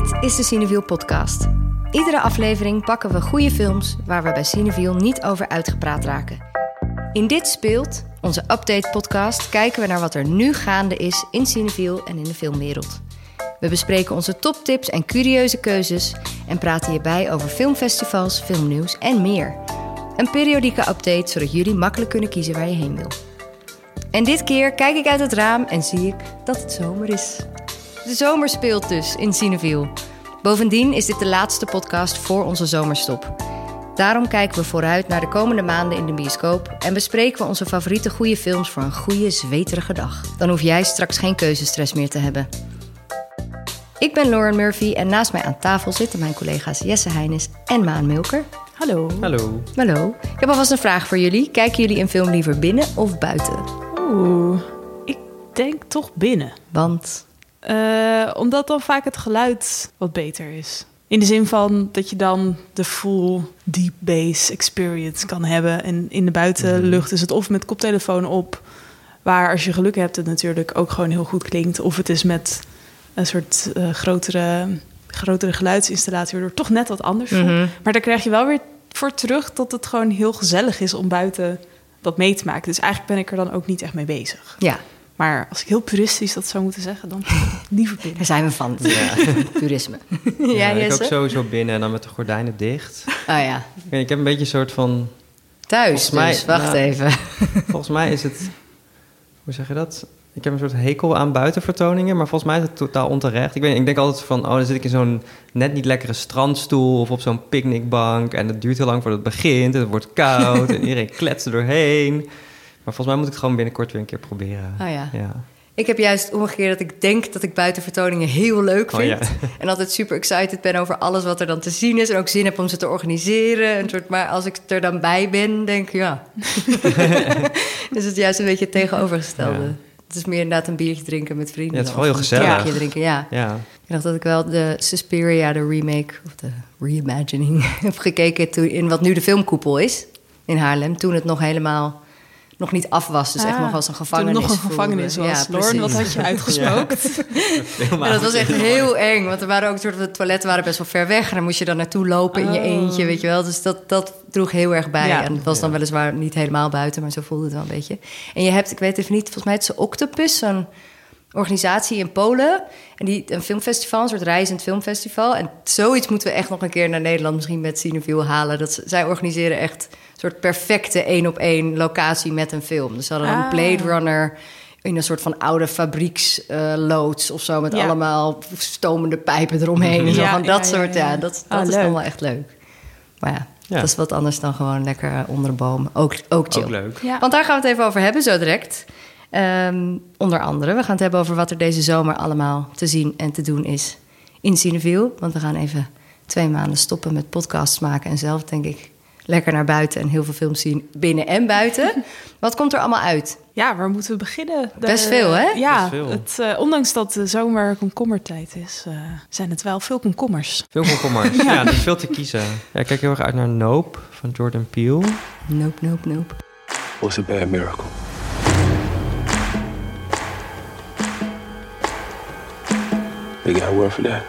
Dit is de Cineville podcast. Iedere aflevering pakken we goede films waar we bij Cineville niet over uitgepraat raken. In Dit Speelt, onze update-podcast, kijken we naar wat er nu gaande is in Cineville en in de filmwereld. We bespreken onze toptips en curieuze keuzes en praten hierbij over filmfestivals, filmnieuws en meer. Een periodieke update zodat jullie makkelijk kunnen kiezen waar je heen wil. En dit keer kijk ik uit het raam en zie ik dat het zomer is. De zomer speelt dus in Cineville. Bovendien is dit de laatste podcast voor onze zomerstop. Daarom kijken we vooruit naar de komende maanden in de bioscoop en bespreken we onze favoriete goede films voor een goede, zweterige dag. Dan hoef jij straks geen keuzestress meer te hebben. Ik ben Lauren Murphy en naast mij aan tafel zitten mijn collega's Jesse Heinis en Maan Milker. Hallo. Hallo. Hallo. Ik heb alvast een vraag voor jullie. Kijken jullie een film liever binnen of buiten? Oeh, ik denk toch binnen. Want Eh, omdat dan vaak het geluid wat beter is. In de zin van dat je dan de full deep bass experience kan hebben. En in de buitenlucht is het of met koptelefoon op, waar als je geluk hebt het natuurlijk ook gewoon heel goed klinkt. Of het is met een soort eh, grotere, grotere geluidsinstallatie, waardoor toch net wat anders voelt. Mhm. Maar daar krijg je wel weer voor terug dat het gewoon heel gezellig is om buiten dat mee te maken. Dus eigenlijk ben ik er dan ook niet echt mee bezig. ja, Maar als ik heel puristisch dat zou moeten zeggen, dan liever binnen. daar zijn we van. Purisme. ja, Ja, ik ook sowieso binnen en dan met de gordijnen dicht. Oh ja. Ik, weet, ik heb een beetje een soort van... Thuis mij- dus. Wacht nou, even. Volgens mij is het... Hoe zeg je dat? Ik heb een soort hekel aan buitenvertoningen, maar volgens mij is het totaal onterecht. Ik, weet, ik denk altijd van, oh, dan zit ik in zo'n net niet lekkere strandstoel of op zo'n picknickbank en het duurt heel lang voordat het begint en het wordt koud en iedereen kletst er doorheen. Maar volgens mij moet ik het gewoon binnenkort weer een keer proberen. Oh ja. Ja. Ik heb juist omgekeerd dat ik denk dat ik buitenvertoningen heel leuk Oh, vind. ja. En altijd super excited ben over alles wat er dan te zien is. En ook zin heb om ze te organiseren. Een soort, maar als ik er dan bij ben, denk ik ja. dus het is juist een beetje het tegenovergestelde. Ja. Het is meer inderdaad een biertje drinken met vrienden. Ja, het is wel heel een gezellig. drankje drinken, ja. Ja. Ik dacht dat ik wel de Suspiria, de remake, of de reimagining, heb gekeken toen, in wat nu de filmkoepel is in Haarlem. Toen het nog helemaal nog niet af was. Dus echt Ah, nog als een gevangenis. nog een voelde. gevangenis was. Ja, Lauren, wat had je uitgespookt? Ja, dat was echt heel eng, want er waren ook soort de toiletten waren best wel ver weg en dan moest je dan naartoe lopen in je Oh. eentje, weet je wel. Dus dat, dat droeg heel erg bij. Ja. En het was dan weliswaar niet helemaal buiten, maar zo voelde het wel een beetje. En je hebt, ik weet even niet, volgens mij het is Octopus, zo'n organisatie in Polen. En die een filmfestival, een soort reizend filmfestival. En zoiets moeten we echt nog een keer naar Nederland, misschien met Cineville halen. Dat zij organiseren echt een soort perfecte één op één locatie met een film. Dus ze hadden dan Ah. Blade Runner in een soort van oude fabrieksloods of zo... met Ja. allemaal stomende pijpen eromheen. en zo Ja, van dat ja, soort, ja. ja, dat, Ah, dat is leuk. dan wel echt leuk. Maar ja, Ja. dat is wat anders dan gewoon lekker onder een boom. Ook, ook chill. Ook leuk. Ja. Want daar gaan we het even over hebben, zo direct. Ehm, onder andere, we gaan het hebben over wat er deze zomer allemaal te zien en te doen is in Cineville. Want we gaan even twee maanden stoppen met podcasts maken en zelf, denk ik, lekker naar buiten en heel veel films zien, binnen en buiten. wat komt er allemaal uit? Ja, waar moeten we beginnen? De- Best veel, hè? Ja, veel. Het, eh, ondanks dat de zomer komkommertijd is, eh, zijn het wel veel komkommers. Veel komkommers. ja. er is veel te kiezen. Ja, ik kijk heel erg uit naar Nope van Jordan Peele. Nope, nope, nope. What's a bad miracle? They got word for that.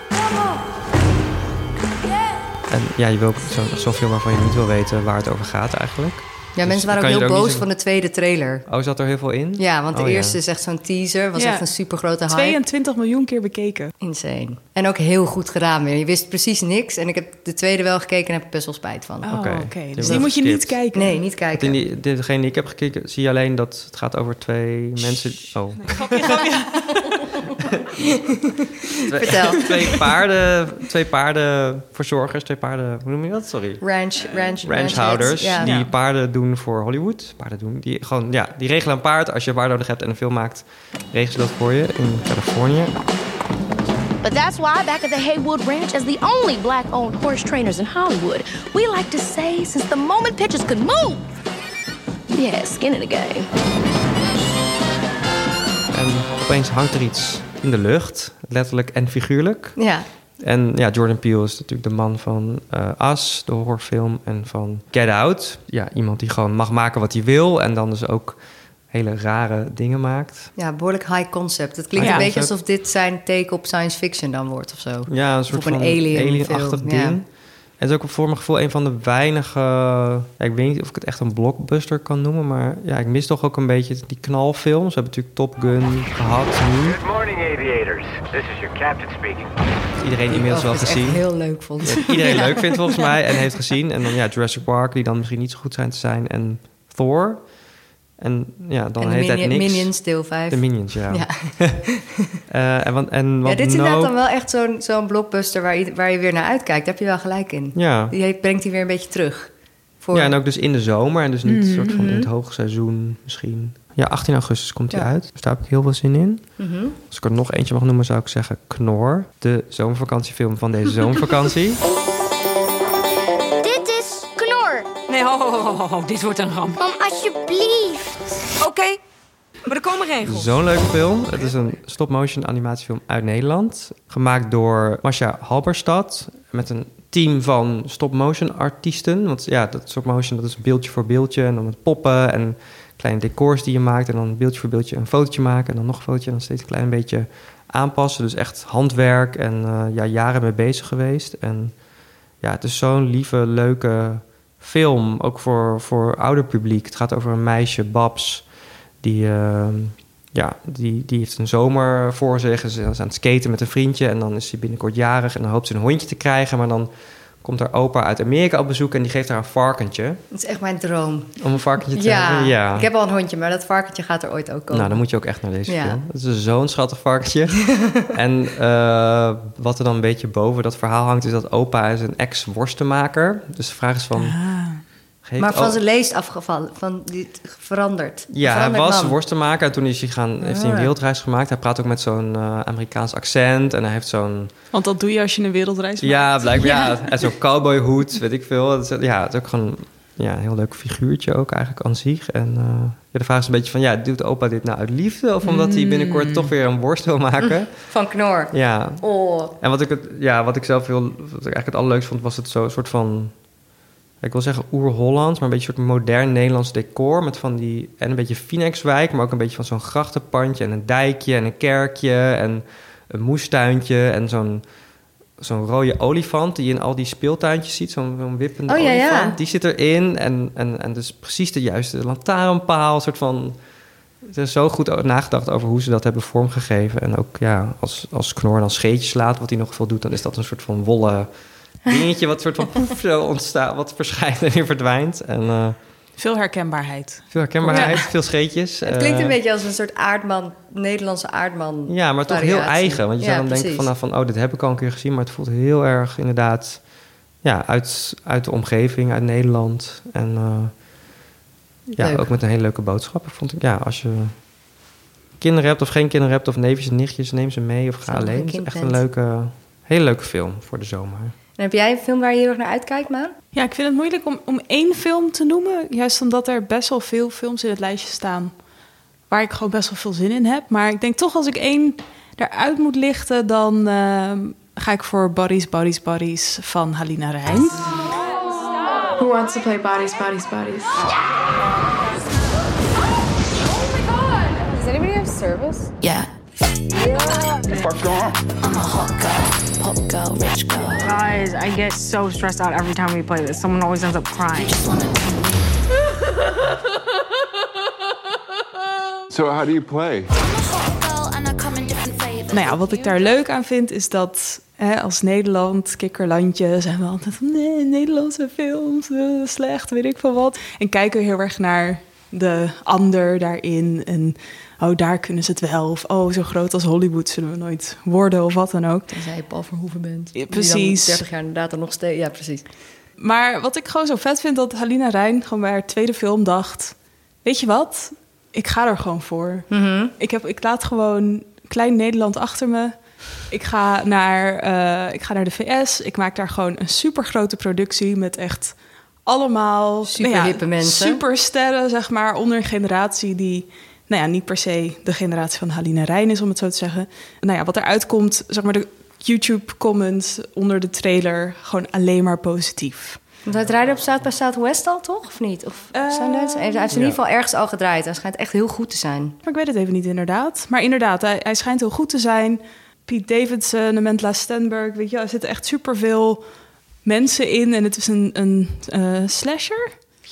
En ja, je wil ook zo, zoveel waarvan je niet wil weten waar het over gaat eigenlijk. Ja, mensen waren ook heel ook boos van de tweede trailer. Oh, zat er heel veel in? Ja, want de Oh, ja. eerste is echt zo'n teaser. Was Ja. echt een super grote hype. 22 miljoen keer bekeken. Insane. En ook heel goed gedaan weer. Je wist precies niks. En ik heb de tweede wel gekeken en heb ik best wel spijt van. Oh, Oké. Dus die moet je niet kijken. Nee, niet In kijken. die, degene die ik heb gekeken, zie je alleen dat het gaat over twee mensen... Oh. Grapje, grapje. Twee, Vertel. twee paarden, twee paardenverzorgers, twee paarden... Hoe noem je dat? Sorry. Ranch, ranch, Ranchhouders Ja. die Ja. paarden doen voor Hollywood. Paarden doen, die gewoon, ja, die regelen een paard. Als je een paard nodig hebt en een film maakt, regelen ze dat voor je in Californië. But that's why back at the Haywood Ranch, as the only black-owned horse trainers in Hollywood, we like to say since the moment pictures could move, yeah, skin in the game. En opeens hangt er iets in de lucht, letterlijk en figuurlijk. Ja. En ja, Jordan Peele is natuurlijk de man van eh As, de horrorfilm, en van Get Out. Ja, iemand die gewoon mag maken wat hij wil en dan dus ook hele rare dingen maakt. Ja, behoorlijk high concept. Het klinkt Ja. een beetje alsof dit zijn take op science fiction dan wordt of zo. Ja, een soort op een van alien alien-achtig ding. ja. En het is ook voor mijn gevoel een van de weinige... Ja, ik weet niet of ik het echt een blockbuster kan noemen... maar ja, ik mis toch ook een beetje die knalfilms. We hebben natuurlijk Top Gun gehad nu. Good morning, aviators. This is your captain speaking. Iedereen inmiddels wel gezien. heel leuk vond. Iedereen leuk vindt volgens mij en heeft gezien. En dan ja, Jurassic Park, die dan misschien niet zo goed zijn te zijn. En Thor. En ja, dan en de heet het Minion- niks. Minions deel 5. De Minions, ja. Ja. Eh, en, wat- en ja, wat dit is inderdaad No- dan wel echt zo'n zo'n blockbuster waar je, waar je weer naar uitkijkt. Daar heb je wel gelijk in. Ja. Die brengt hij weer een beetje terug. Voor... ja, en ook dus in de zomer. En dus niet een soort van in het hoogseizoen misschien. Ja, 18 augustus komt hij Mhm, Ja. uit. Dus daar heb ik heel veel zin in. Mhm. Als ik er nog eentje mag noemen, zou ik zeggen Knor. De zomervakantiefilm van deze zomervakantie. Dit is Knor. Nee, ho, ho, ho, ho, ho, dit wordt een ramp. Mam, alsjeblieft. Oké, maar er komen regels. Zo'n leuke film. Het is een stop-motion animatiefilm uit Nederland. Gemaakt door Masha Halberstad. Met een team van stop-motion artiesten. Want ja, dat stop-motion dat is beeldje voor beeldje. En dan met poppen en kleine decors die je maakt. En dan beeldje voor beeldje een fotootje maken. En dan nog een fotootje. En dan steeds een klein beetje aanpassen. Dus echt handwerk. En eh, ja, jaren mee bezig geweest. En ja, het is zo'n lieve, leuke film. Ook voor, voor ouder publiek. Het gaat over een meisje, Babs. Die, eh, ja, die, die heeft een zomer voor zich. Ze is aan het skaten met een vriendje. En dan is ze binnenkort jarig. En dan hoopt ze een hondje te krijgen. Maar dan komt haar opa uit Amerika op bezoek. En die geeft haar een varkentje. Dat is echt mijn droom. Om een varkentje te Ja, hebben. Ja. ik heb al een hondje, maar dat varkentje gaat er ooit ook komen. Nou, dan moet je ook echt naar deze Ja. film. Het is zo'n schattig varkentje. en eh, wat er dan een beetje boven dat verhaal hangt... is dat opa is een ex-worstenmaker. Dus de vraag is van... heeft maar van zijn leest afgevallen, van die veranderd. Ja, hij was man. worstenmaker. En toen is hij, gaan, heeft hij een Ah. wereldreis gemaakt. Hij praat ook met zo'n eh, Amerikaans accent. En hij heeft zo'n... Want dat doe je als je een wereldreis maakt. Ja, blijkbaar. Ja. En zo'n cowboyhoed, weet ik veel. Is, ja, het is ook gewoon ja, een heel leuk figuurtje ook eigenlijk aan zich. En eh, ja, de vraag is een beetje van... Ja, doet opa dit nou uit liefde? Of omdat hij binnenkort toch weer een worst wil maken? Van Knor. Ja. Oh, En wat ik, het, ja, wat ik zelf heel... Wat ik eigenlijk het allerleukst vond... was het zo een soort van... Ik wil zeggen oer-Hollands, maar een beetje een soort modern Nederlands decor. Met van die. En een beetje Phoenixwijk, maar ook een beetje van zo'n grachtenpandje. En een dijkje en een kerkje. En een moestuintje. En zo'n. Zo'n rode olifant die je in al die speeltuintjes ziet, zo'n wippende Oh, ja, ja. olifant, die zit erin. En, en, en dus precies de juiste lantaarnpaal, een soort van... Er is zo goed nagedacht over hoe ze dat hebben vormgegeven. En ook ja, als, als Knor dan scheetjes laat, wat hij nog veel doet... dan is dat een soort van wollen dingetje... wat soort van poef zo ontstaat, wat verschijnt en weer verdwijnt. En eh, Veel herkenbaarheid. veel herkenbaarheid, veel scheetjes. het klinkt Eh, een beetje als een soort aardman, Nederlandse aardman. Ja, maar toch heel eigen. Want je Ja, zou dan denken precies. van, nou, van... oh, dit heb ik al een keer gezien... maar het voelt heel erg inderdaad... ja, uit, uit de omgeving, uit Nederland. En eh, ja, Leuk. ook met een hele leuke boodschap. Ik vond ik, ja, als je kinderen hebt of geen kinderen hebt... of neefjes en nichtjes, neem ze mee of ga alleen. Het is echt bent. een leuke, hele leuke film voor de zomer. En heb jij een film waar je heel erg naar uitkijkt, Maan? Ja, ik vind het moeilijk om, om één film te noemen. Juist omdat er best wel veel films in het lijstje staan... waar ik gewoon best wel veel zin in heb. Maar ik denk toch als ik één eruit moet lichten... dan ehm, ga ik voor Bodies, Bodies, Bodies van Halina Rijn. Who wants to play bodies, bodies, bodies? Does anybody have service? Yeah. Guys, I get so stressed out every time we play this. Someone always ends up crying. So how do you play? Nou ja, wat ik daar leuk aan vind is dat hè, als Nederland, kikkerlandje, zijn we altijd van nee, Nederlandse films, eh, slecht, weet ik veel wat. En kijken we heel erg naar de ander daarin. En oh, daar kunnen ze het wel. Of oh, zo groot als Hollywood zullen we nooit worden of wat dan ook. Tenzij je Paul Verhoeven bent. Ja, precies. dan 30 jaar inderdaad er nog steeds... Ja, precies. Maar wat ik gewoon zo vet vind, dat Halina Rijn gewoon bij haar tweede film dacht... Weet je wat? Ik ga er gewoon voor. ik, heb, ik laat gewoon klein Nederland achter me. Ik ga, naar, eh, ik ga naar de VS. Ik maak daar gewoon een super grote productie met echt allemaal... Superhippe mensen. Supersterren, zeg maar, onder een generatie die... Nou ja, niet per se de generatie van Halina Rijn is, om het zo te zeggen. Nou ja, wat eruit komt, zeg maar, de YouTube-comments onder de trailer... gewoon alleen maar positief. Want hij draaide op South by Southwest al, toch? Of niet? Of Sundance? Hij heeft in ieder geval ergens al gedraaid. Hij schijnt echt heel goed te zijn. Maar ik weet het even niet inderdaad. Maar inderdaad, hij, hij schijnt heel goed te zijn. Pete Davidson, Amanda Stenberg, weet je, wel, er zitten echt superveel mensen in. En het is een, een eh, slasher.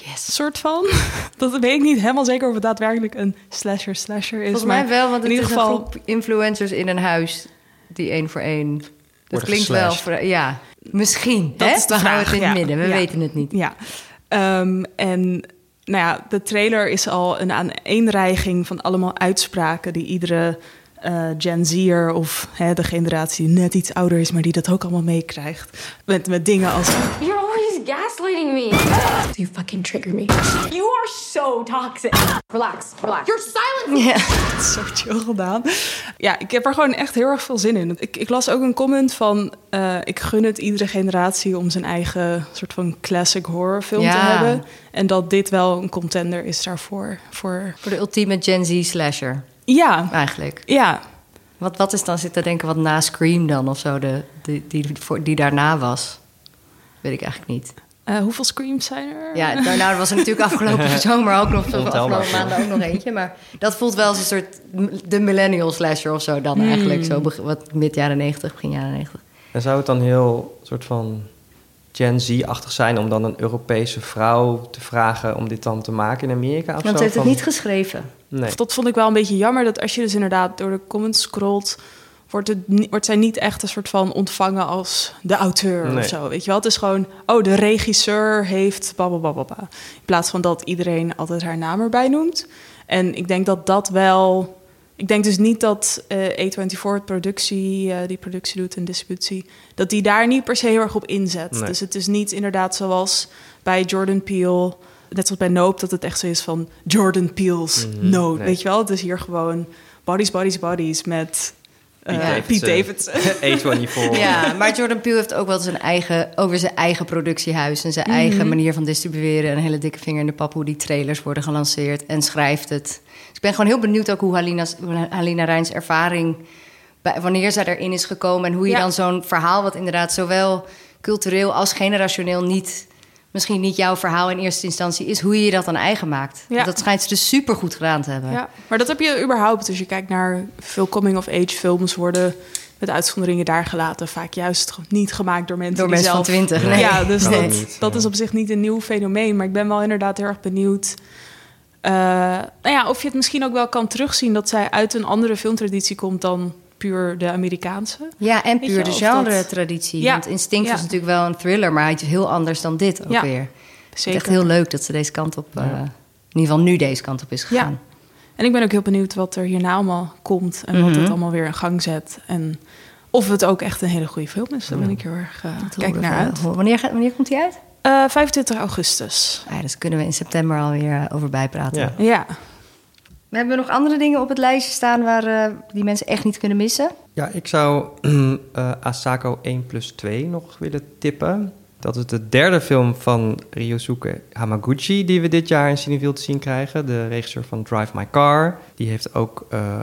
Yes. Soort van. Dat weet ik niet helemaal zeker of het daadwerkelijk een slasher slasher is. Volgens maar mij wel, want het in is ieder een geval. groep influencers in een huis die één voor één. Dat klinkt wel, geslashed. voor, ja. Misschien. Dat hè? is de We houden het in het ja. midden. We Ja. weten het niet. Ja. Ehm, en nou ja, de trailer is al een aaneenreiging van allemaal uitspraken die iedere eh, Gen Z'er of hè, de generatie die net iets ouder is, maar die dat ook allemaal meekrijgt. Met, met dingen als You're gaslighting me. You fucking trigger me. You are so toxic. Relax, relax. You're silent. Ja. zo chill gedaan. Ja, ik heb er gewoon echt heel erg veel zin in. Ik, ik las ook een comment van... eh, ik gun het iedere generatie om zijn eigen soort van classic horrorfilm te Ja. hebben. En dat dit wel een contender is daarvoor. Voor... Voor de ultieme Gen Z slasher, Ja, eigenlijk. ja. Wat, wat is dan zit te denken wat na Scream dan of zo, de, die, die, voor, die daarna was? Weet ik eigenlijk niet. Eh, hoeveel screams zijn er? Ja, daarna was er natuurlijk afgelopen zomer ook nog, afgelopen maanden ook nog eentje. Maar dat voelt wel als een soort de millennial slasher of zo dan eigenlijk. Zo beg- wat mid jaren 90, begin jaren 90. En zou het dan heel soort van Gen Z-achtig zijn om dan een Europese vrouw te vragen om dit dan te maken in Amerika of Want zo? ze heeft het Van- niet geschreven. Nee. Dat vond ik wel een beetje jammer. Dat als je dus inderdaad door de comments scrolt... Wordt, het, wordt zij niet echt een soort van ontvangen als de auteur Nee. of zo. Weet je wel? Het is gewoon, oh, de regisseur heeft bababababa. In plaats van dat iedereen altijd haar naam erbij noemt. En ik denk dat dat wel... Ik denk dus niet dat eh A24 het productie, eh, die productie doet en distributie... dat die daar niet per se heel erg op inzet. Nee. Dus het is niet inderdaad zoals bij Jordan Peele... net zoals bij Nope, dat het echt zo is van Jordan Peele's nee. Weet je wel? Het is hier gewoon bodies, bodies, bodies met Pete Pete Davidson. A24. Ja, maar Jordan Peele heeft ook wel zijn eigen, over zijn eigen productiehuis en zijn eigen manier van distribueren. Een hele dikke vinger in de pap hoe die trailers worden gelanceerd en schrijft het. Dus ik ben gewoon heel benieuwd ook hoe Halina's, hoe Halina Rijns ervaring, bij, wanneer zij erin is gekomen en hoe je Ja. dan zo'n verhaal, wat inderdaad zowel cultureel als generationeel niet, misschien niet jouw verhaal in eerste instantie is, hoe je je dat dan eigen maakt. Ja. Dat schijnt ze dus super goed gedaan te hebben. Ja, maar dat heb je überhaupt. Als je kijkt naar veel coming-of-age films worden met uitzonderingen daar gelaten. Vaak juist niet gemaakt door mensen Door die mensen van zelf... 20. Nee. Ja, dus Nee. dat, dat is op zich niet een nieuw fenomeen. Maar ik ben wel inderdaad heel erg benieuwd... eh, nou ja, of je het misschien ook wel kan terugzien... dat zij uit een andere filmtraditie komt dan puur de Amerikaanse. Ja, en puur de genre-traditie. Ja, Want Instinct ja. was natuurlijk wel een thriller, maar hij is heel anders dan dit ook Ja, weer. Het is Zeker. echt heel leuk dat ze deze kant op, eh, in ieder geval nu deze kant op is gegaan. Ja. En ik ben ook heel benieuwd wat er hierna allemaal komt... en wat Mhm. het allemaal weer in gang zet. En of het ook echt een hele goede film is. Daar ben ik heel erg... Dat kijk naar uit. Wanneer, gaat, wanneer komt hij uit? Eh, 25 augustus. Ah, ja, dus kunnen we in september alweer over bijpraten. Ja. Ja. We hebben nog andere dingen op het lijstje staan waar eh, die mensen echt niet kunnen missen. Ja, ik zou eh, Asako 1 plus 2 nog willen tippen. Dat is de derde film van Ryosuke Hamaguchi die we dit jaar in Cineville te zien krijgen. De regisseur van Drive My Car. Die heeft ook eh,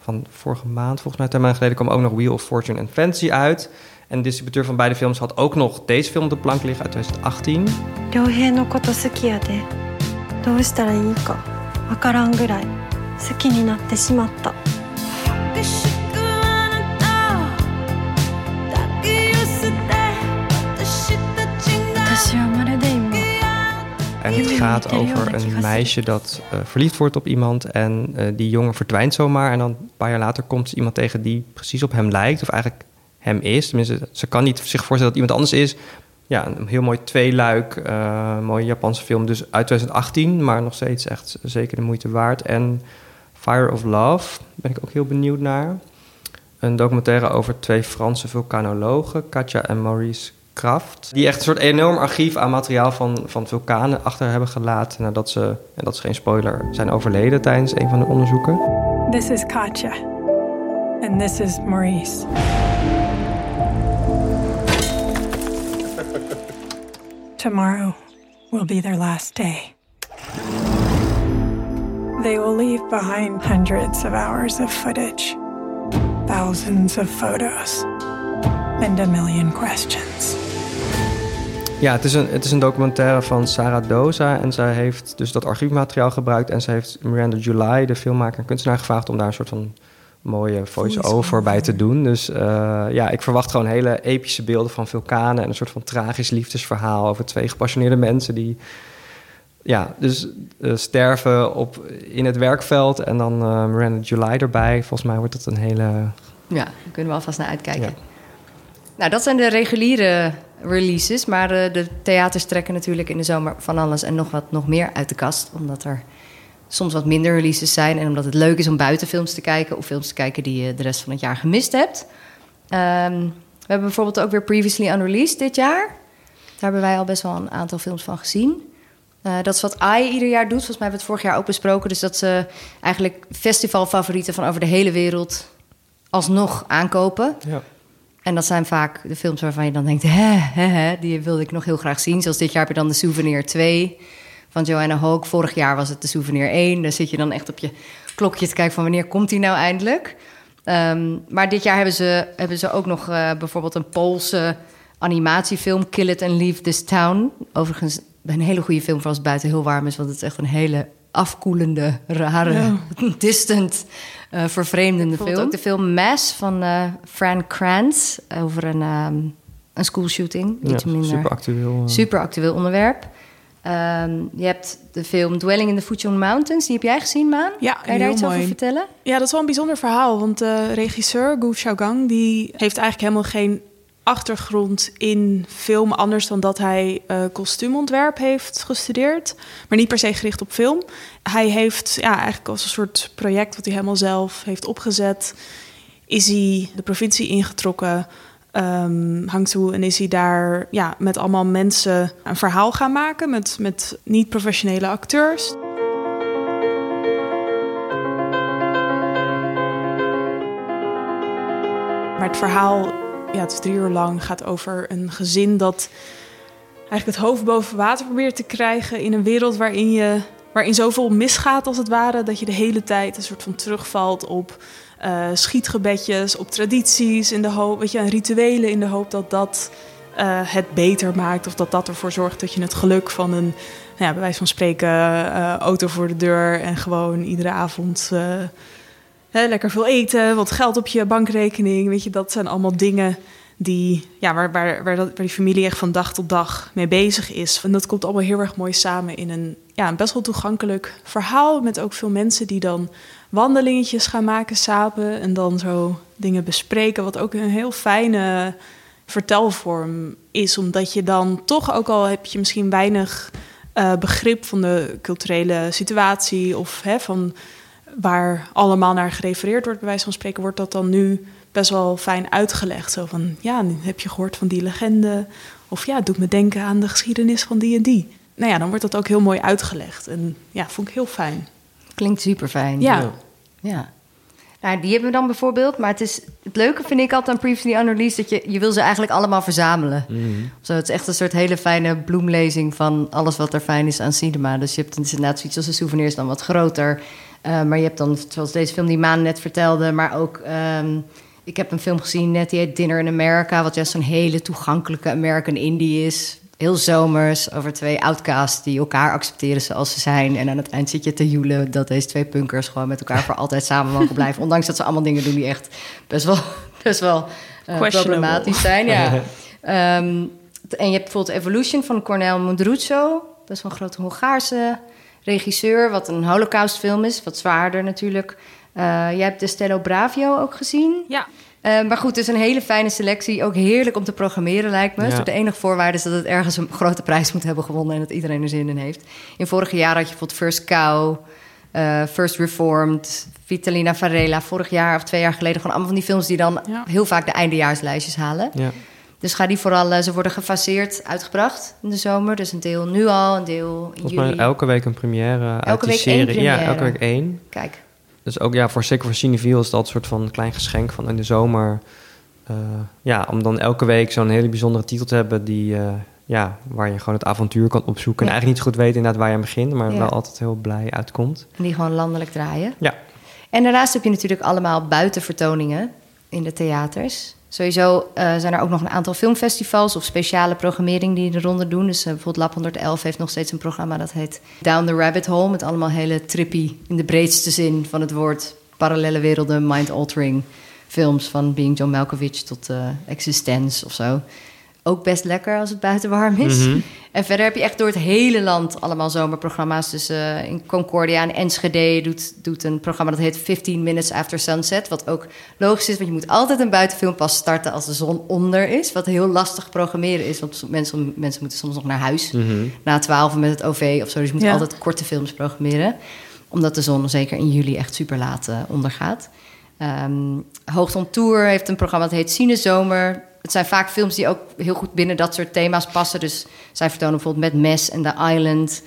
van vorige maand, volgens mij twee geleden, kwam ook nog Wheel of Fortune and Fantasy uit. En de distributeur van beide films had ook nog deze film op de plank liggen uit 2018. Ryohei no koto suki ya de. たらいいかわからんぐらい好きになってしまった私はまるで今 En het gaat over een meisje dat eh, verliefd wordt op iemand. En eh, die jongen verdwijnt zomaar. En dan een paar jaar later komt ze iemand tegen die precies op hem lijkt. Of eigenlijk hem is. Tenminste, ze kan niet zich voorstellen dat iemand anders is. Ja, een heel mooi tweeluik. eh mooie Japanse film. Dus uit 2018. Maar nog steeds echt zeker de moeite waard. En Fire of Love ben ik ook heel benieuwd naar. Een documentaire over twee Franse vulkanologen, Katja en Maurice Kraft. Die echt een soort enorm archief aan materiaal van, van vulkanen achter hebben gelaten. Nadat ze, en dat is geen spoiler, zijn overleden tijdens een van de onderzoeken. This is Katja. And this is Maurice. Tomorrow will be their last day. They will leave behind hundreds of hours of footage, thousands of photos, and a million questions. Ja, het is, een, het is een documentaire van Sarah Doza. En zij heeft dus dat archiefmateriaal gebruikt. En zij heeft Miranda July, de filmmaker en kunstenaar, gevraagd om daar een soort van mooie voice-over bij te doen. Dus uh, ja, ik verwacht gewoon hele epische beelden van vulkanen en een soort van tragisch liefdesverhaal over twee gepassioneerde mensen die ja, dus uh, sterven op, in het werkveld en dan uh, Miranda July erbij. Volgens mij wordt dat een hele... Ja, daar kunnen we alvast naar uitkijken. Ja. Nou, dat zijn de reguliere releases. Maar uh, de theaters trekken natuurlijk in de zomer van alles en nog wat nog meer uit de kast. Omdat er soms wat minder releases zijn. En omdat het leuk is om buitenfilms te kijken of films te kijken die je de rest van het jaar gemist hebt. Um, we hebben bijvoorbeeld ook weer Previously Unreleased dit jaar. Daar hebben wij al best wel een aantal films van gezien. Uh, dat is wat AI ieder jaar doet. Volgens mij hebben we het vorig jaar ook besproken. Dus dat ze eigenlijk festivalfavorieten van over de hele wereld alsnog aankopen. Ja. En dat zijn vaak de films waarvan je dan denkt... hè, hè, hè, die wilde ik nog heel graag zien. Zoals dit jaar heb je dan de Souvenir 2 van Joanna Hoog. Vorig jaar was het de Souvenir 1. Daar zit je dan echt op je klokje te kijken van... wanneer komt die nou eindelijk? Um, maar dit jaar hebben ze, hebben ze ook nog uh, bijvoorbeeld een Poolse animatiefilm... Kill It and Leave This Town. Overigens een hele goede film voor als het buiten heel warm is... want het is echt een hele afkoelende, rare, ja. distant, uh, vervreemdende film. Ook de film Mass van uh, Fran Kranz over een, um, een schoolshooting. Ja, super actueel. Uh... Super actueel onderwerp. Um, je hebt de film Dwelling in the Fujian Mountains. Die heb jij gezien, Maan? Ja, kan je daar iets mooi. over vertellen? Ja, dat is wel een bijzonder verhaal. Want de regisseur Gu Xiaogang... die heeft eigenlijk helemaal geen achtergrond in film... anders dan dat hij uh, kostuumontwerp heeft gestudeerd. Maar niet per se gericht op film. Hij heeft ja, eigenlijk als een soort project... wat hij helemaal zelf heeft opgezet... is hij de provincie ingetrokken... Um, Hangzhou en is hij daar ja, met allemaal mensen een verhaal gaan maken met, met niet-professionele acteurs. Maar het verhaal, ja, het is drie uur lang, gaat over een gezin dat eigenlijk het hoofd boven water probeert te krijgen in een wereld waarin je waarin zoveel misgaat als het ware dat je de hele tijd een soort van terugvalt op uh, schietgebedjes, op tradities, in de hoop, weet je, en rituelen in de hoop dat dat uh, het beter maakt. Of dat dat ervoor zorgt dat je het geluk van een, nou ja, bij wijze van spreken, uh, auto voor de deur en gewoon iedere avond lekker veel eten, wat geld op je bankrekening. Weet je, dat zijn allemaal dingen die, ja, waar, waar, waar, dat, waar die familie echt van dag tot dag mee bezig is. En dat komt allemaal heel erg mooi samen in een, ja, een best wel toegankelijk verhaal. Met ook veel mensen die dan wandelingetjes gaan maken samen. En dan zo dingen bespreken. Wat ook een heel fijne vertelvorm is. Omdat je dan toch, ook al heb je misschien weinig uh, begrip van de culturele situatie. Of hè, van waar allemaal naar gerefereerd wordt, bij wijze van spreken, wordt dat dan nu best wel fijn uitgelegd. Zo van, ja, nu heb je gehoord van die legende. Of ja, het doet me denken aan de geschiedenis van die en die. Nou ja, dan wordt dat ook heel mooi uitgelegd. En ja, vond ik heel fijn. Klinkt super fijn. Ja. ja. Nou, die hebben we dan bijvoorbeeld. Maar het, is, het leuke vind ik altijd aan Previously Unreleased... dat je, je wil ze eigenlijk allemaal verzamelen. Mm. Zo, het is echt een soort hele fijne bloemlezing... van alles wat er fijn is aan cinema. Dus je hebt inderdaad zoiets als de souvenirs dan wat groter. Uh, maar je hebt dan, zoals deze film die Maan net vertelde... maar ook... Um, ik heb een film gezien net, die heet Dinner in America... wat juist zo'n hele toegankelijke American Indie is. Heel zomers, over twee outcasts die elkaar accepteren zoals ze zijn. En aan het eind zit je te joelen dat deze twee punkers... gewoon met elkaar voor altijd samen mogen blijven. Ondanks dat ze allemaal dingen doen die echt best wel, best wel uh, problematisch zijn. Ja. um, en je hebt bijvoorbeeld Evolution van Cornel Mundruccio. Best wel een grote Hongaarse regisseur... wat een holocaustfilm is, wat zwaarder natuurlijk... Uh, jij hebt de Stello Bravio ook gezien. Ja. Uh, maar goed, het is een hele fijne selectie. Ook heerlijk om te programmeren, lijkt me. Ja. De enige voorwaarde is dat het ergens een grote prijs moet hebben gewonnen... en dat iedereen er zin in heeft. In vorige jaar had je bijvoorbeeld First Cow, uh, First Reformed... Vitalina Varela, vorig jaar of twee jaar geleden... gewoon allemaal van die films die dan ja. heel vaak de eindejaarslijstjes halen. Ja. Dus ga die vooral... ze worden gefaseerd uitgebracht in de zomer. Dus een deel nu al, een deel in Volgens juli. mij elke week een première elke uit die week serie. Één première. Ja, elke week één. Kijk. Dus ook ja, voor zeker voor Cineviel is dat een soort van klein geschenk van in de zomer. Uh, ja, om dan elke week zo'n hele bijzondere titel te hebben die, uh, ja, waar je gewoon het avontuur kan opzoeken. Ja. En eigenlijk niet zo goed weet inderdaad waar je aan begint, maar Ja. wel altijd heel blij uitkomt. En die gewoon landelijk draaien. Ja. En daarnaast heb je natuurlijk allemaal buitenvertoningen in de theaters. Sowieso eh, zijn er ook nog een aantal filmfestivals of speciale programmering die de ronde doen. Dus uh, bijvoorbeeld Lab 111 heeft nog steeds een programma dat heet Down the Rabbit Hole. Met allemaal hele trippy, in de breedste zin van het woord, parallele werelden, mind-altering films. Van Being John Malkovich tot uh, Existence of zo ook best lekker als het buiten warm is. Mhm. En verder heb je echt door het hele land allemaal zomerprogramma's. Dus eh, in Concordia en Enschede doet, doet een programma dat heet 15 Minutes After Sunset. Wat ook logisch is, want je moet altijd een buitenfilm pas starten als de zon onder is. Wat heel lastig programmeren is, want mensen, mensen moeten soms nog naar huis Mhm. na 12 met het OV of zo. Dus je moet Ja. altijd korte films programmeren. Omdat de zon zeker in juli echt super laat eh, ondergaat. Ehm on Tour heeft een programma dat heet Cinezomer. Het zijn vaak films die ook heel goed binnen dat soort thema's passen. Dus zij vertonen bijvoorbeeld met Mes en The Island.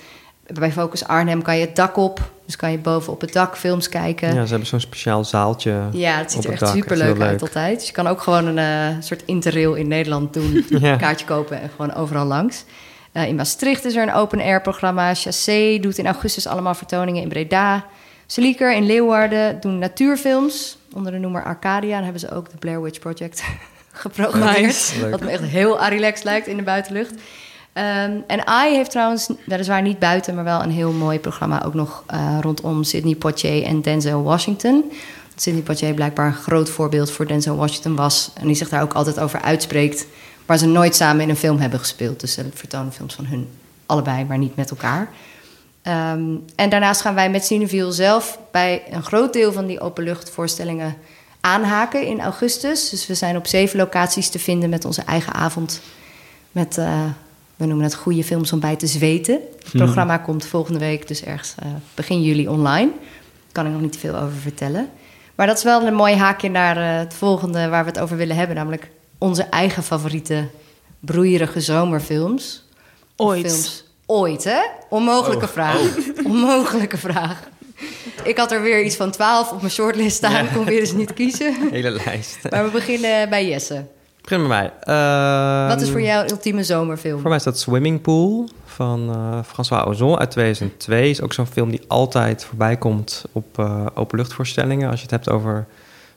Bij Focus Arnhem kan je het dak op. Dus kan je boven op het dak films kijken. Ja, ze hebben zo'n speciaal zaaltje. Ja, het ziet er echt super leuk uit altijd. Dus je kan ook gewoon een eh, soort interrail in Nederland doen. Ja. Een kaartje kopen en gewoon overal langs. Eh, in Maastricht is er een open-air programma. Chassé doet in augustus allemaal vertoningen in Breda. Selieker in Leeuwarden doen natuurfilms. Onder de noemer Arcadia. Dan hebben ze ook de Blair Witch Project geprogrammeerd. Nice. Wat me echt heel Arilex lijkt in de buitenlucht. Ehm, en AI heeft trouwens, weliswaar niet buiten, maar wel een heel mooi programma ook nog eh, rondom Sidney Poitier en Denzel Washington. Sidney Poitier blijkbaar een groot voorbeeld voor Denzel Washington was. En die zich daar ook altijd over uitspreekt. Maar ze nooit samen in een film hebben gespeeld. Dus ze vertonen films van hun allebei, maar niet met elkaar. Ehm, en daarnaast gaan wij met Cineville zelf bij een groot deel van die openluchtvoorstellingen aanhaken in augustus. Dus we zijn op zeven locaties te vinden met onze eigen avond. Met, eh, we noemen het goede films om bij te zweten. Het programma komt volgende week, dus ergens eh, begin juli online. Daar kan ik nog niet te veel over vertellen. Maar dat is wel een mooi haakje naar eh, het volgende waar we het over willen hebben. Namelijk onze eigen favoriete broeierige zomerfilms. Ooit. Films. Ooit, hè? Onmogelijke Oh. vraag. Onmogelijke vraag. Ik had er weer iets van twaalf op mijn shortlist staan. Ik kon weer eens niet kiezen. Hele lijst. Maar we beginnen bij Jesse. Begin met mij. Wat is voor jou ultieme zomerfilm? Voor mij is dat Swimming Pool van eh, François Ozon uit 2002. Is ook zo'n film die altijd voorbij komt op eh openluchtvoorstellingen. Als je het hebt over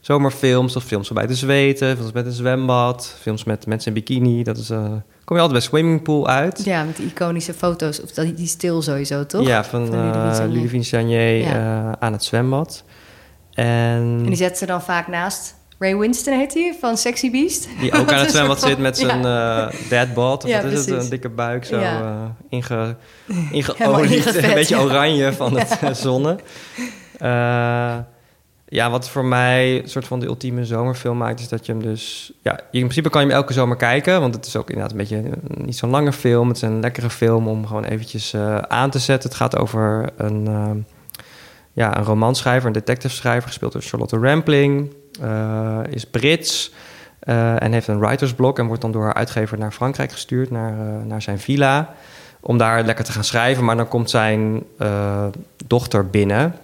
zomerfilms of films waarbij te zweten, films met een zwembad, films met mensen in bikini. Dat is, eh, kom je altijd bij Swimming Pool uit. Ja, met die iconische foto's. Of dat- die stil sowieso, toch? Ja, van, Van Ludivine eh, Ja. eh, aan het zwembad. En, En die zetten ze dan vaak naast Ray Winston, heet hij, van Sexy Beast. die ook aan het zwembad zit met zijn ja. eh deadbot. Of Ja, wat is het? Een dikke buik zo Ja. inge, ingeolied. ingevet, Een beetje oranje van het zonne. Ja, wat voor mij een soort van de ultieme zomerfilm maakt... is dat je hem dus... Ja, in principe kan je hem elke zomer kijken... want het is ook inderdaad een beetje niet zo'n lange film. Het is een lekkere film om gewoon eventjes eh, aan te zetten. Het gaat over een, eh, ja, een romanschrijver, een detective-schrijver... gespeeld door Charlotte Rampling. eh, is Brits... en heeft een writersblok en wordt dan door haar uitgever naar Frankrijk gestuurd, naar, naar zijn villa. Om daar lekker te gaan schrijven. Maar dan komt zijn dochter binnen,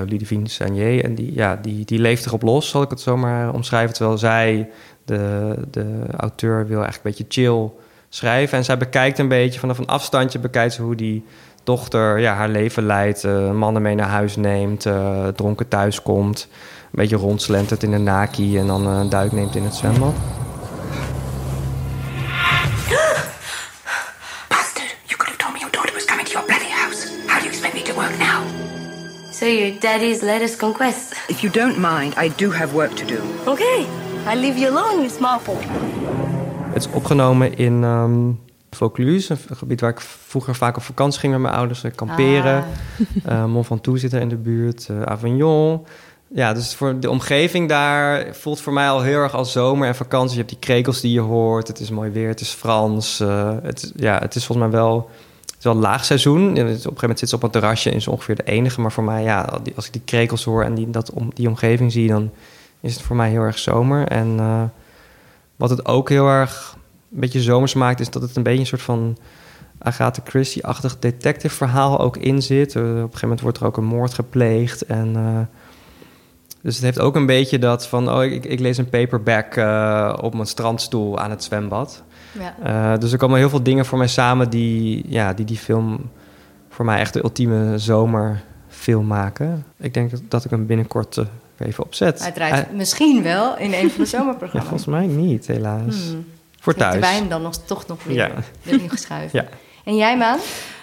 eh Ludivine. En die, ja, die, die leeft erop los, zal ik het zo maar omschrijven. Terwijl zij, de, de auteur, wil eigenlijk een beetje chill schrijven. En zij bekijkt een beetje, vanaf een afstandje bekijkt ze hoe die dochter ja, haar leven leidt. eh, mannen mee naar huis neemt, eh, dronken thuis komt. Een beetje rondslentert in de naki en dan een duik neemt in het zwembad. So your daddy's latest conquest. If you don't mind, I do have work to do. Okay, I leave you alone, you small fool. Het is opgenomen in ehm Vaucluse, een gebied waar ik vroeger vaak op vakantie ging met mijn ouders, eh, kamperen. Eh Mont Ventoux zit er in de buurt, eh, Avignon. Ja, dus voor de omgeving daar voelt voor mij al heel erg als zomer en vakantie. Je hebt die krekels die je hoort, het is mooi weer, het is Frans. eh, het, is- ja, het is volgens mij wel, is wel laag seizoen. Op een gegeven moment zit ze op een terrasje en is ongeveer de enige. Maar voor mij, ja, als ik die krekels hoor en die, dat, om, die omgeving zie, dan is het voor mij heel erg zomer. En eh, wat het ook heel erg een beetje zomers maakt, is dat het een beetje een soort van Agatha Christie-achtig detective verhaal ook in zit. Eh, op een gegeven moment wordt er ook een moord gepleegd. En, eh, dus het heeft ook een beetje dat van, oh, ik, ik lees een paperback op mijn strandstoel aan het zwembad. Ja. Eh, dus er komen heel veel dingen voor mij samen die, ja, die die film voor mij echt de ultieme zomerfilm maken. Ik denk dat, dat ik hem binnenkort eh, even opzet. Hij draait Hij- misschien wel in een van de ja, zomerprogramma's. volgens mij niet, helaas. Hmm. Voor Heeft de thuis. wijn dan nog, toch nog weer Ja. geschuiven. Ja. En jij, Maan?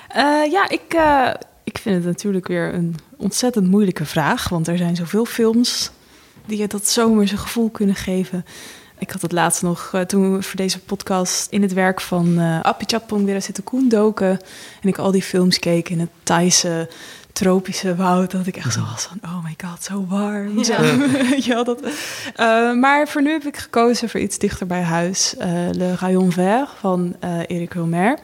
Eh, ja, ik, eh, ik vind het natuurlijk weer een ontzettend moeilijke vraag. Want er zijn zoveel films die je dat zomerse gevoel kunnen geven. Ik had het laatst nog, eh, toen we voor deze podcast in het werk van eh Apichatpong weer zitten koen doken. En ik al die films keek in het Thaise tropische woud. Dat ik echt zo was van, oh my god, zo warm. Ja. Zo, wel, dat, Eh, maar voor nu heb ik gekozen voor iets dichter bij huis. Le Rayon Vert van eh Eric Romer.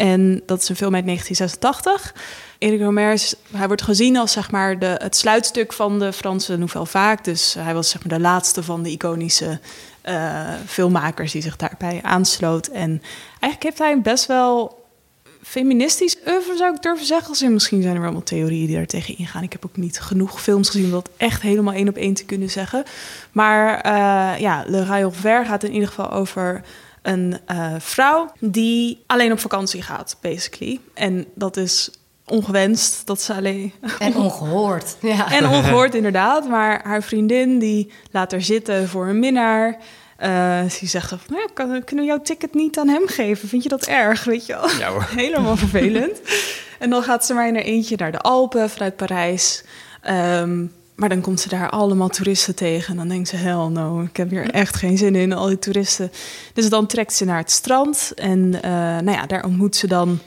En dat is een film uit 1986. Eric Romer is, hij wordt gezien als zeg maar, de, het sluitstuk van de Franse Nouvelle Vague. Dus hij was zeg maar, de laatste van de iconische eh, filmmakers die zich daarbij aansloot. En eigenlijk heeft hij best wel feministisch oeuvre, zou ik durven zeggen. Als misschien zijn er wel theorieën die daar tegen ingaan. Ik heb ook niet genoeg films gezien om dat echt helemaal één op één te kunnen zeggen. Maar eh, ja, Le Rayon Vert gaat in ieder geval over een eh, vrouw die alleen op vakantie gaat, basically. En dat is ongewenst, dat ze alleen... En ongehoord. Ja. En ongehoord inderdaad, maar haar vriendin die laat haar zitten voor een minnaar. Eh die zegt van, nou, kan- kunnen we jouw ticket niet aan hem geven? Vind je dat erg, weet je wel? Ja hoor. Helemaal vervelend. En dan gaat ze maar in haar eentje naar de Alpen vanuit Parijs. Ehm, maar dan komt ze daar allemaal toeristen tegen. En dan denkt ze, hell no, ik heb hier echt geen zin in, al die toeristen. Dus dan trekt ze naar het strand. En eh, nou ja, daar ontmoet ze dan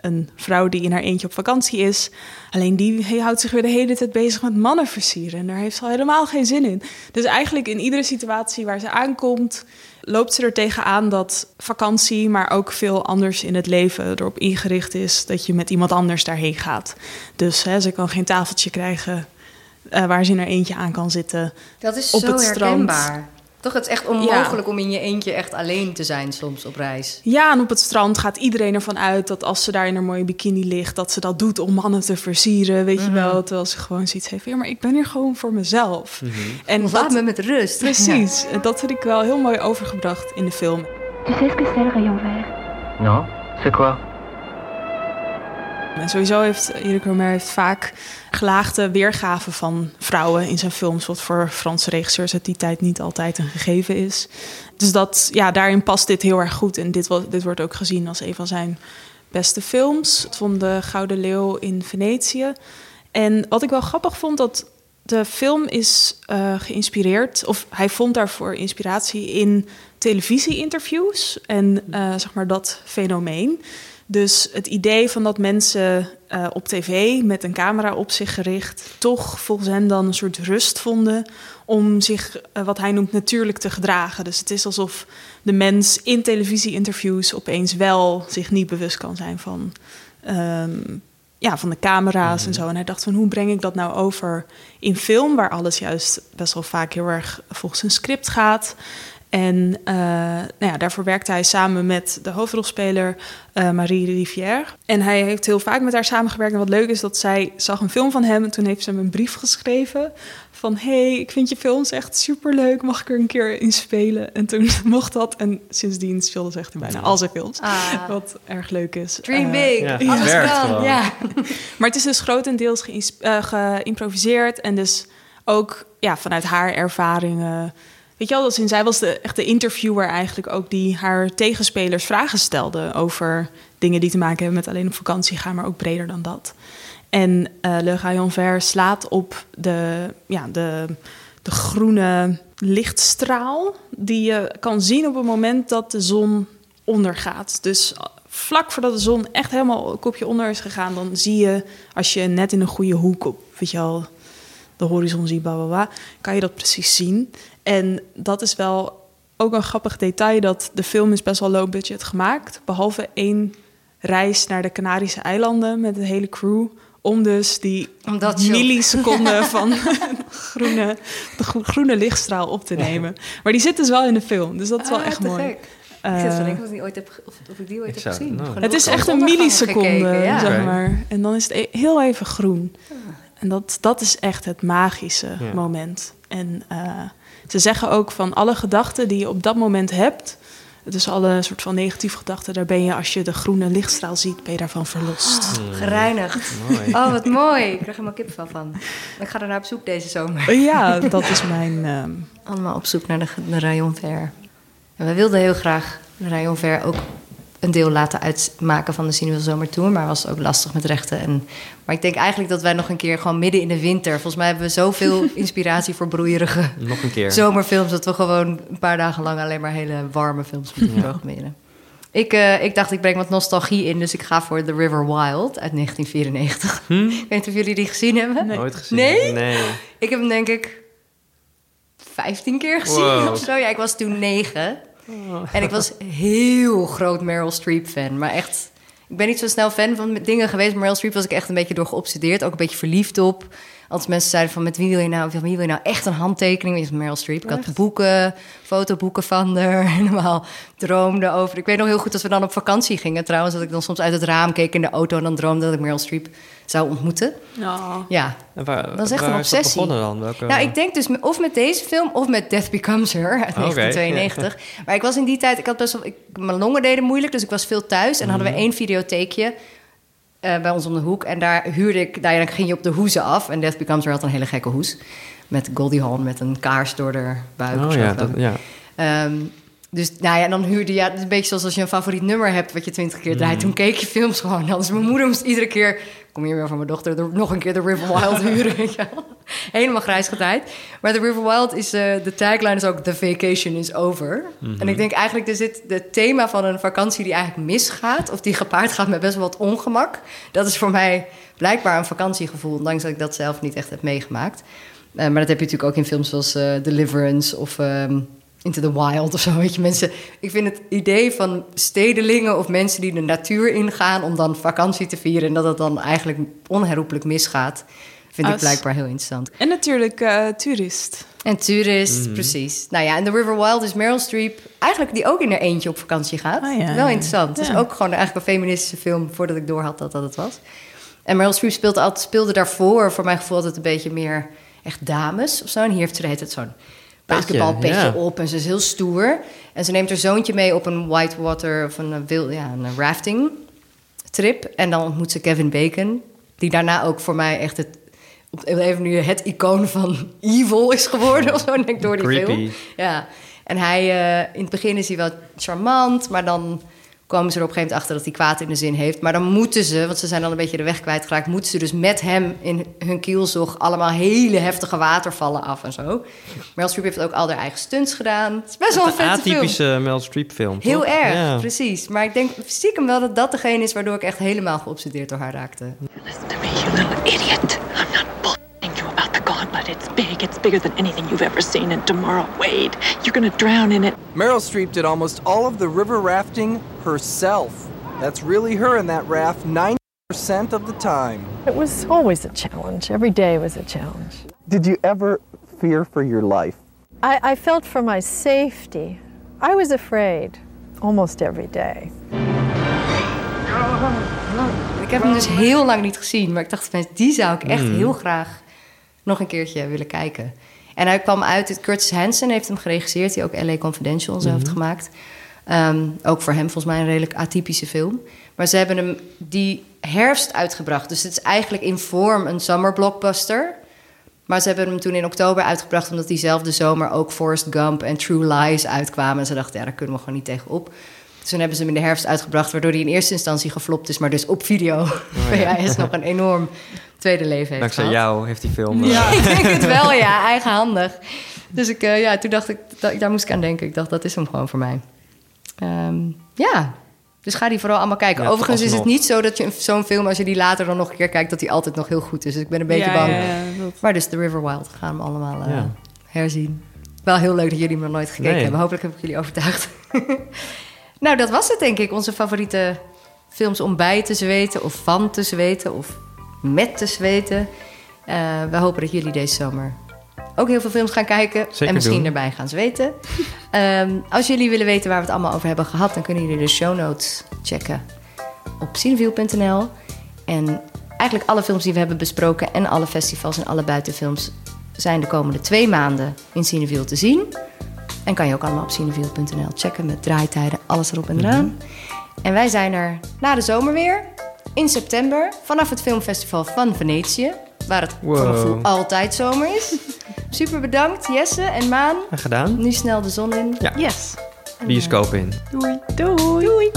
een vrouw die in haar eentje op vakantie is. Alleen die houdt zich weer de hele tijd bezig met mannen versieren. En daar heeft ze al helemaal geen zin in. Dus eigenlijk in iedere situatie waar ze aankomt... loopt ze er tegenaan dat vakantie, maar ook veel anders in het leven erop ingericht is... dat je met iemand anders daarheen gaat. Dus hè, ze kan geen tafeltje krijgen eh, waar ze in haar eentje aan kan zitten. Dat is op zo het strand. herkenbaar. Toch, het is echt onmogelijk om in je eentje echt alleen te zijn soms op reis. Ja, en op het strand gaat iedereen ervan uit dat als ze daar in een mooie bikini ligt, dat ze dat doet om mannen te versieren, weet Mhm. je wel. Terwijl ze gewoon zoiets heeft, ja, maar ik ben hier gewoon voor mezelf. En Laat dat, me met rust. precies, en dat vind ik wel heel mooi overgebracht in de film. Tu sais ce que c'est le rayon vert Non C'est quoi En sowieso heeft Eric Romer heeft vaak gelaagde weergaven van vrouwen in zijn films, wat voor Franse regisseurs uit die tijd niet altijd een gegeven is. Dus dat, ja, daarin past dit heel erg goed. En dit, dit wordt ook gezien als een van zijn beste films. Het vond de Gouden Leeuw in Venetië. En wat ik wel grappig vond, dat de film is eh, geïnspireerd, of hij vond daarvoor inspiratie in televisie-interviews en eh, zeg maar dat fenomeen. Dus het idee van dat mensen eh, op tv met een camera op zich gericht, toch volgens hem dan een soort rust vonden om zich, eh, wat hij noemt, natuurlijk te gedragen. Dus het is alsof de mens in televisie-interviews opeens wel zich niet bewust kan zijn van, ehm, ja, van de camera's en zo. En hij dacht van hoe breng ik dat nou over in film, waar alles juist best wel vaak heel erg volgens een script gaat. En eh, nou ja, daarvoor werkte hij samen met de hoofdrolspeler eh, Marie Rivière. En hij heeft heel vaak met haar samengewerkt. En wat leuk is dat zij zag een film van hem en toen heeft ze hem een brief geschreven van hey, ik vind je films echt superleuk, mag ik er een keer in spelen? En toen mocht dat en sindsdien speelde ze echt in bijna al zijn films. Ah. Wat erg leuk is. Dream Eh, big. Ja, Alles het werkt kan. gewoon. Ja. maar het is dus grotendeels geïmproviseerd en dus ook ja, vanuit haar ervaringen. Weet je wel, dat zij was de, echt de interviewer eigenlijk ook die haar tegenspelers vragen stelde over dingen die te maken hebben met alleen op vakantie gaan, maar ook breder dan dat. En eh Le Rayon Vert slaat op de, ja, de, de groene lichtstraal die je kan zien op het moment dat de zon ondergaat. Dus vlak voordat de zon echt helemaal een kopje onder is gegaan, dan zie je, als je net in een goede hoek op, weet je wel, de horizon ziet, bla, kan je dat precies zien. En dat is wel ook een grappig detail, dat de film is best wel low budget gemaakt, behalve één reis naar de Canarische eilanden met de hele crew, om dus die Om dat shot. milliseconden van groene, de gro- groene lichtstraal op te nemen. Maar die zit dus wel in de film, dus dat is wel Ah, echt te mooi. gek. ik zit te Eh, denken of ik, die ooit heb, of, of ik die ooit Ik heb gezien. nou. Het is echt een milliseconde, gekeken, ja. zeg maar. En dan is het e- heel even groen. Ah. En dat, dat is echt het magische Ja. moment. En eh, ze zeggen ook van alle gedachten die je op dat moment hebt, Dus alle soort van negatieve gedachten, daar ben je als je de groene lichtstraal ziet, ben je daarvan verlost. Oh, gereinigd. Mooi. Oh, wat mooi. Ik krijg er helemaal kipvel van. Ik ga er naar op zoek deze zomer. Ja, dat is mijn... ehm, Allemaal op zoek naar de, de Rayon Ver. En we wilden heel graag de Rayon Ver ook een deel laten uitmaken van de Cinewiel Zomertour. Maar was ook lastig met rechten. En, maar ik denk eigenlijk dat wij nog een keer gewoon midden in de winter... Volgens mij hebben we zoveel inspiratie voor broeierige Nog een keer. zomerfilms... dat we gewoon een paar dagen lang alleen maar hele warme films moeten programmeren. Ik, eh, ik dacht, ik breng wat nostalgie in, dus ik ga voor The River Wild uit 1994. Hm? Ik weet niet of jullie die gezien hebben. Nooit gezien. Nee? Nee. Ik heb hem denk ik 15 keer gezien Wow. of zo. Ja, ik was toen negen. En ik was heel groot Meryl Streep fan. Maar echt, ik ben niet zo snel fan van dingen geweest. Meryl Streep was ik echt een beetje door geobsedeerd. Ook een beetje verliefd op. Als mensen zeiden van met wie wil je nou, met wie wil je nou echt een handtekening? Weet je, Meryl Streep. Ik had boeken, fotoboeken van haar. Helemaal droomde over. Ik weet nog heel goed dat we dan op vakantie gingen. Trouwens, dat ik dan soms uit het raam keek in de auto en dan droomde dat ik Meryl Streep zou ontmoeten. Ja, En waar, dat is echt waar een is dat obsessie. begonnen dan? Welke... Nou, ik denk dus of met deze film of met Death Becomes Her uit Oké, 1992. Maar ik was in die tijd, ik had best wel, ik, mijn longen deden moeilijk, dus ik was veel thuis. En hadden we Mhm. één videotheekje eh, bij ons om de hoek. En daar huurde ik, daar, ging je op de hoezen af. En Death Becomes Her had een hele gekke hoes. Met Goldie Hawn met een kaars door de buik. of Oh zo, ja, dat, ja. Ehm, dus nou ja, en dan huurde je, het is een beetje zoals als je een favoriet nummer hebt wat je twintig keer draait. Mm. Toen keek je films gewoon. Is mijn moeder moest iedere keer, kom hier weer van mijn dochter, nog een keer de River Wild huren. Helemaal grijs gedraaid. Maar de River Wild is, eh, de tagline is ook The Vacation is Over. Mhm. En ik denk eigenlijk, er zit het thema van een vakantie die eigenlijk misgaat, of die gepaard gaat met best wel wat ongemak. Dat is voor mij blijkbaar een vakantiegevoel, ondanks dat ik dat zelf niet echt heb meegemaakt. Eh, maar dat heb je natuurlijk ook in films zoals eh, Deliverance of ehm, Into the Wild of zo. Weet je, mensen. Ik vind het idee van stedelingen of mensen die de natuur ingaan om dan vakantie te vieren en dat het dan eigenlijk onherroepelijk misgaat, vind ik blijkbaar heel interessant. En natuurlijk eh toerist. En toerist, Mhm. precies. Nou ja, en The River Wild is Meryl Streep, eigenlijk die ook in haar eentje op vakantie gaat. Ja. Wel interessant. Het Ja. is ook gewoon eigenlijk een feministische film voordat ik doorhad dat dat het was. En Meryl Streep speelde, altijd, speelde daarvoor, voor mijn gevoel, altijd een beetje meer echt dames of zo. En hier heeft ze de hele tijd zo'n basketbalpetje ja. op en ze is heel stoer. En ze neemt haar zoontje mee op een whitewater of een, eh, wil, ja, een rafting trip. En dan ontmoet ze Kevin Bacon, die daarna ook voor mij echt het, op even nu het icoon van evil is geworden of zo, denk ik, door die Creepy. film. Ja, en hij, eh, in het begin is hij wel charmant, maar dan komen ze er op een gegeven moment achter dat hij kwaad in de zin heeft. Maar dan moeten ze, want ze zijn dan een beetje de weg kwijtgeraakt, moeten ze dus met hem in hun kielzog allemaal hele heftige watervallen af en zo. Meryl Streep heeft ook al haar eigen stunts gedaan. Het is best wel een vette film. atypische Mel Streep film, Heel toch? erg, Ja. precies. Maar ik denk stiekem wel dat dat degene is waardoor ik echt helemaal geobsedeerd door haar raakte. You little idiot. I'm not It's. It's bigger than anything you've ever seen. And tomorrow, Wade, you're gonna drown in it. Meryl Streep did almost all of the river rafting herself. That's really her in that raft 90% of the time. It was always a challenge. Every day was a challenge. Did you ever fear for your life? I, I felt for my safety. I was afraid almost every day. Ik heb hem dus heel lang niet gezien, maar ik dacht, mensen, die zou ik echt Mm. heel graag nog een keertje willen kijken. En hij kwam uit, het Curtis Hanson heeft hem geregisseerd, die ook LA Confidential zo heeft Mhm. gemaakt. Ehm, ook voor hem volgens mij een redelijk atypische film. Maar ze hebben hem die herfst uitgebracht. Dus het is eigenlijk in vorm een summer blockbuster. Maar ze hebben hem toen in oktober uitgebracht... omdat diezelfde zomer ook Forrest Gump en True Lies uitkwamen. En ze dachten, ja, daar kunnen we gewoon niet tegenop. Dus toen hebben ze hem in de herfst uitgebracht... waardoor hij in eerste instantie geflopt is... maar dus op video. VHS nog een enorm tweede leven heeft Dankzij gehad. jou heeft die film... eh, Ja, ik denk het wel, ja. Eigenhandig. Dus ik, eh, ja, toen dacht ik, da- daar moest ik aan denken. Ik dacht, dat is hem gewoon voor mij. Ehm, ja, dus ga die vooral allemaal kijken. Ja, Overigens is het niet zo dat je een- zo'n film... als je die later dan nog een keer kijkt... dat die altijd nog heel goed is. Dus ik ben een beetje Ja, bang. ja, dat- Maar dus The River Wild gaan we allemaal eh, Ja. herzien. Wel heel leuk dat jullie me nog nooit gekeken Nee. hebben. Hopelijk heb ik jullie overtuigd. nou, dat was het denk ik. Onze favoriete films om bij te zweten... of van te zweten of met te zweten. Eh, we hopen dat jullie deze zomer ook heel veel films gaan kijken. Zeker en misschien doen. erbij gaan zweten. Ehm, als jullie willen weten waar we het allemaal over hebben gehad... dan kunnen jullie de show notes checken op cineview.nl. En eigenlijk alle films die we hebben besproken... en alle festivals en alle buitenfilms... zijn de komende twee maanden in Cineview te zien. En kan je ook allemaal op cineviel.nl checken met draaitijden, alles erop en eraan. En wij zijn er na de zomer weer, in september, vanaf het filmfestival van Venetië. Waar het Wow. voor mijn gevoel altijd zomer is. Super bedankt Jesse en Maan. En gedaan. Nu snel de zon in. Ja. Yes. Bioscoop in. Doei. Doei. Doei.